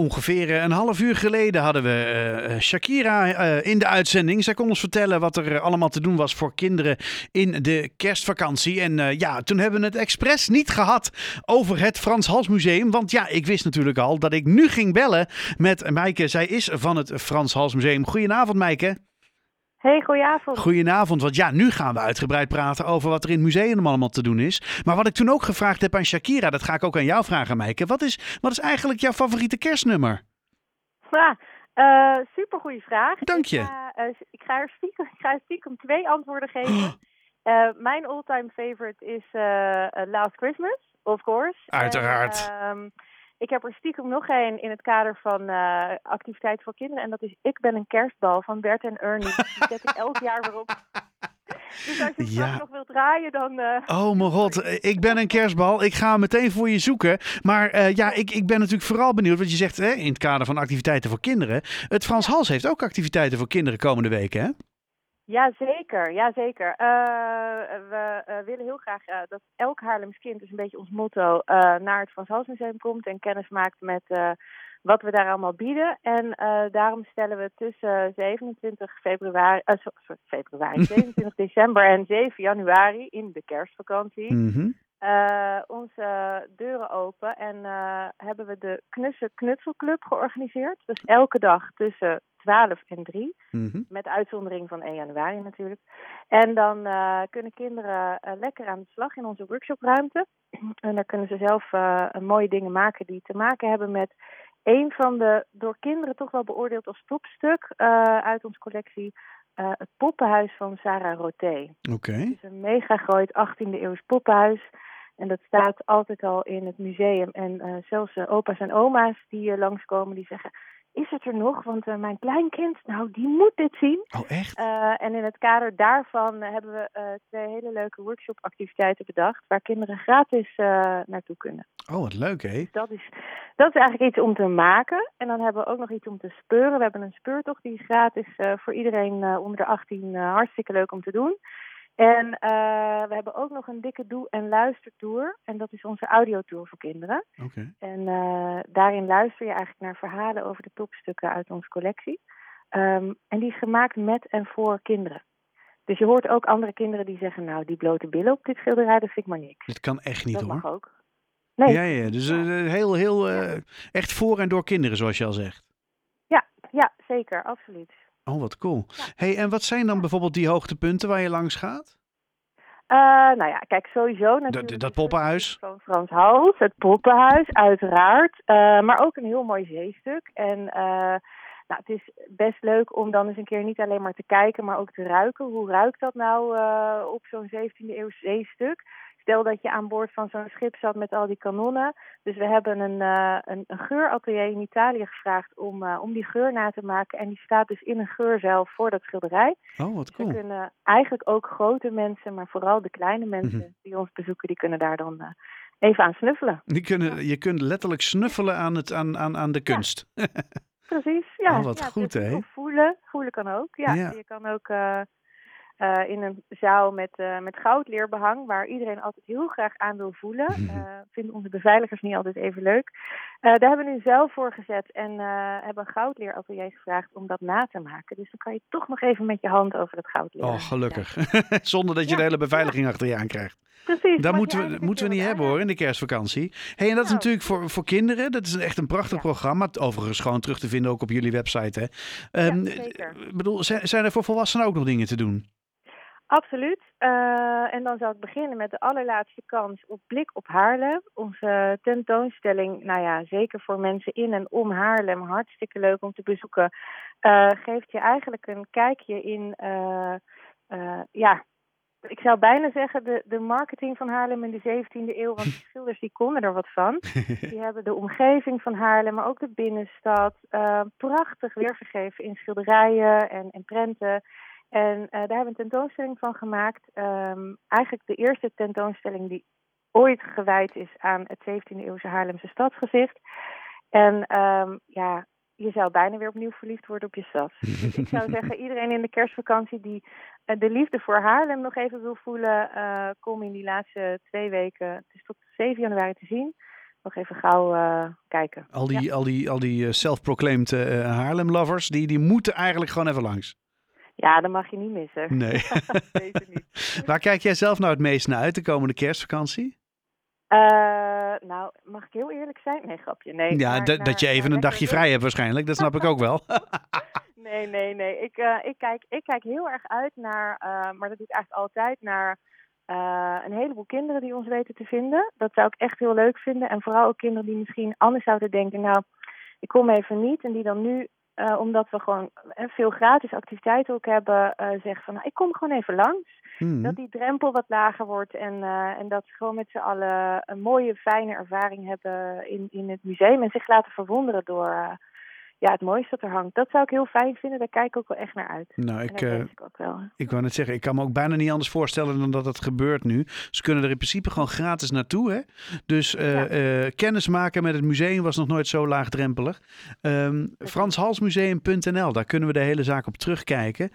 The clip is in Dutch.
Ongeveer eh, een half uur geleden hadden we eh, Shakira eh, in de uitzending. Zij kon ons vertellen wat er allemaal te doen was voor kinderen in de kerstvakantie. En ja, toen hebben we het expres niet gehad over het Frans Hals Museum. Want ja, ik wist natuurlijk al dat ik nu ging bellen met Maaike. Zij is van het Frans Hals Museum. Goedenavond, Maaike. Hey, goedenavond. Goedenavond, want ja, nu gaan we uitgebreid praten over wat er in het museum allemaal te doen is. Maar wat ik toen ook gevraagd heb aan Shakira, dat ga ik ook aan jou vragen, Meike. Wat is, wat is eigenlijk jouw favoriete kerstnummer? Ja, uh, eh, super goede vraag. Dank je. Ik ga, uh, ik ga, er, stiekem, ik ga stiekem twee antwoorden geven. Uh, mijn all-time favorite is Last Christmas, of course. Uiteraard. En, uh, ik heb er stiekem nog één in het kader van uh, activiteit voor kinderen. En dat is Ik ben een kerstbal van Bert en Ernie. Die zet ik elk jaar weer op. Dus als je ja. nog wilt draaien, dan... Uh... Oh mijn god, ik ben een kerstbal. Ik ga meteen voor je zoeken. Maar uh, ja, ik, ik ben natuurlijk vooral benieuwd. wat je zegt hè, in het kader van activiteiten voor kinderen. Het Frans Hals heeft ook activiteiten voor kinderen komende weken, hè? Jazeker, jazeker. Uh, we uh, willen heel graag uh, dat elk Haarlems kind, dus een beetje ons motto, naar het Frans Hals Museum komt en kennis maakt met wat we daar allemaal bieden. En daarom stellen we tussen 27 februari, sorry, februari 27 december en 7 januari in de kerstvakantie mm onze deuren open. En hebben we de Knusse Knutselclub georganiseerd. Dus elke dag tussen 12 en 3. Mhm. Met uitzondering van 1 januari natuurlijk. En dan uh, kunnen kinderen uh, lekker aan de slag in onze workshopruimte. en daar kunnen ze zelf uh, mooie dingen maken die te maken hebben met een van de door kinderen toch wel beoordeeld als topstuk uit onze collectie. het poppenhuis van Sarah Roté. Oké. Okay. Het is een mega groot 18e eeuws poppenhuis. En dat staat altijd al in het museum. En zelfs opa's en oma's die langskomen, die zeggen is het er nog? Want uh, mijn kleinkind, nou, die moet dit zien. Oh, echt? Uh, en in het kader daarvan uh, hebben we twee hele leuke workshopactiviteiten bedacht, waar kinderen gratis naartoe kunnen. Oh, wat leuk, hè? Dus dat is, dat is eigenlijk iets om te maken. En dan hebben we ook nog iets om te speuren. We hebben een speurtocht, die is gratis voor iedereen onder de 18 hartstikke leuk om te doen. En uh, we hebben ook nog een dikke doe- en luistertour. En dat is onze audiotour voor kinderen. Okay. En uh, daarin luister je eigenlijk naar verhalen over de topstukken uit onze collectie. Um, en die is gemaakt met en voor kinderen. Dus je hoort ook andere kinderen die zeggen, nou, die blote billen op dit schilderij, dat vind ik maar niks. Dat kan echt niet dat hoor. Dat mag ook. Nee. Ja, ja, dus uh, heel, heel, echt voor en door kinderen, zoals je al zegt. Ja, ja zeker, absoluut. Oh, wat cool. Hey, en wat zijn dan bijvoorbeeld die hoogtepunten waar je langs gaat? Uh, nou ja, kijk, sowieso natuurlijk. Dat, dat poppenhuis? Van Frans Hals, het poppenhuis, uiteraard. Uh, maar ook een heel mooi zeestuk. En uh, nou, het is best leuk om dan eens een keer niet alleen maar te kijken, maar ook te ruiken. Hoe ruikt dat nou op zo'n 17e eeuw zeestuk? Stel dat je aan boord van zo'n schip zat met al die kanonnen. Dus we hebben een, uh, een, een geuratelier in Italië gevraagd om, uh, om die geur na te maken. En die staat dus in een geur zelf voor dat schilderij. Oh, wat cool. Dus we kunnen eigenlijk ook grote mensen, maar vooral de kleine mensen mm -hmm. die ons bezoeken, die kunnen daar dan uh, even aan snuffelen. Die kunnen. Je kunt letterlijk snuffelen aan, het, aan, aan, aan de kunst. Ja. Precies, ja. Oh, wat ja, goed, hè? Voelen, voelen kan ook. Ja, Ja. je kan ook uh, in een zaal met, uh, met goudleerbehang, waar iedereen altijd heel graag aan wil voelen. Uh, vinden onze beveiligers niet altijd even leuk. daar hebben we nu zelf voor gezet en hebben een goudleeratelier gevraagd om dat na te maken. Dus dan kan je toch nog even met je hand over het goudleer. Oh, gelukkig. Zonder dat je Ja. de hele beveiliging achter je aan krijgt. Precies. Dat moeten we, moeten we niet hebben hoor, in de kerstvakantie. Hey, en dat is Nou. natuurlijk voor, voor kinderen. Dat is echt een prachtig Ja. programma. Overigens gewoon terug te vinden ook op jullie website. Hè. Ehm, zeker. Bedoel, zijn, zijn er voor volwassenen ook nog dingen te doen? Absoluut. Eh, en dan zal ik beginnen met de allerlaatste kans op Blik op Haarlem. Onze tentoonstelling, nou ja, zeker voor mensen in en om Haarlem, hartstikke leuk om te bezoeken. eh, geeft je eigenlijk een kijkje in, eh, ja, ik zou bijna zeggen de, de marketing van Haarlem in de 17e eeuw. Want de schilders die konden er wat van. Die hebben de omgeving van Haarlem, maar ook de binnenstad, prachtig weergegeven in schilderijen en, en prenten. En eh, daar hebben we een tentoonstelling van gemaakt. Ehm, eigenlijk de eerste tentoonstelling die ooit gewijd is aan het 17e eeuwse Haarlemse stadsgezicht. En ehm, ja, je zou bijna weer opnieuw verliefd worden op je stad. Dus ik zou zeggen, iedereen in de kerstvakantie die eh, de liefde voor Haarlem nog even wil voelen, eh, kom in die laatste twee weken, het is tot 7 januari te zien. nog even gauw uh, kijken. Al die, ja. al die, al die self-proclaimed uh, Haarlem-lovers, die, die moeten eigenlijk gewoon even langs. Ja, dat mag je niet missen. Nee. niet. Waar kijk jij zelf nou het meest naar uit de komende kerstvakantie? Uh, nou, mag ik heel eerlijk zijn? Nee, grapje. Nee, ja, maar, dat je even een dagje vrij hebt waarschijnlijk. Dat snap ik ook wel. nee, nee, nee. Ik, uh, ik, kijk, ik kijk heel erg uit naar, uh, maar dat doe ik eigenlijk altijd, naar een heleboel kinderen die ons weten te vinden. Dat zou ik echt heel leuk vinden. En vooral ook kinderen die misschien anders zouden denken, nou, ik kom even niet. En die dan nu uh, omdat we gewoon uh, veel gratis activiteiten ook hebben, uh, zeggen van nou, ik kom gewoon even langs. Mm. Dat die drempel wat lager wordt en, en dat ze gewoon met z'n allen een mooie, fijne ervaring hebben in, in het museum en zich laten verwonderen door ja, het mooiste dat er hangt. Dat zou ik heel fijn vinden. Daar kijk ik ook wel echt naar uit. Nou, ik, uh, ik, ik, ook wel. ik wou net zeggen, ik kan me ook bijna niet anders voorstellen dan dat het gebeurt nu. Ze kunnen er in principe gewoon gratis naartoe. Hè? Dus uh, ja. uh, kennis maken met het museum was nog nooit zo laagdrempelig. Um, Franshalsmuseum.nl, daar kunnen we de hele zaak op terugkijken.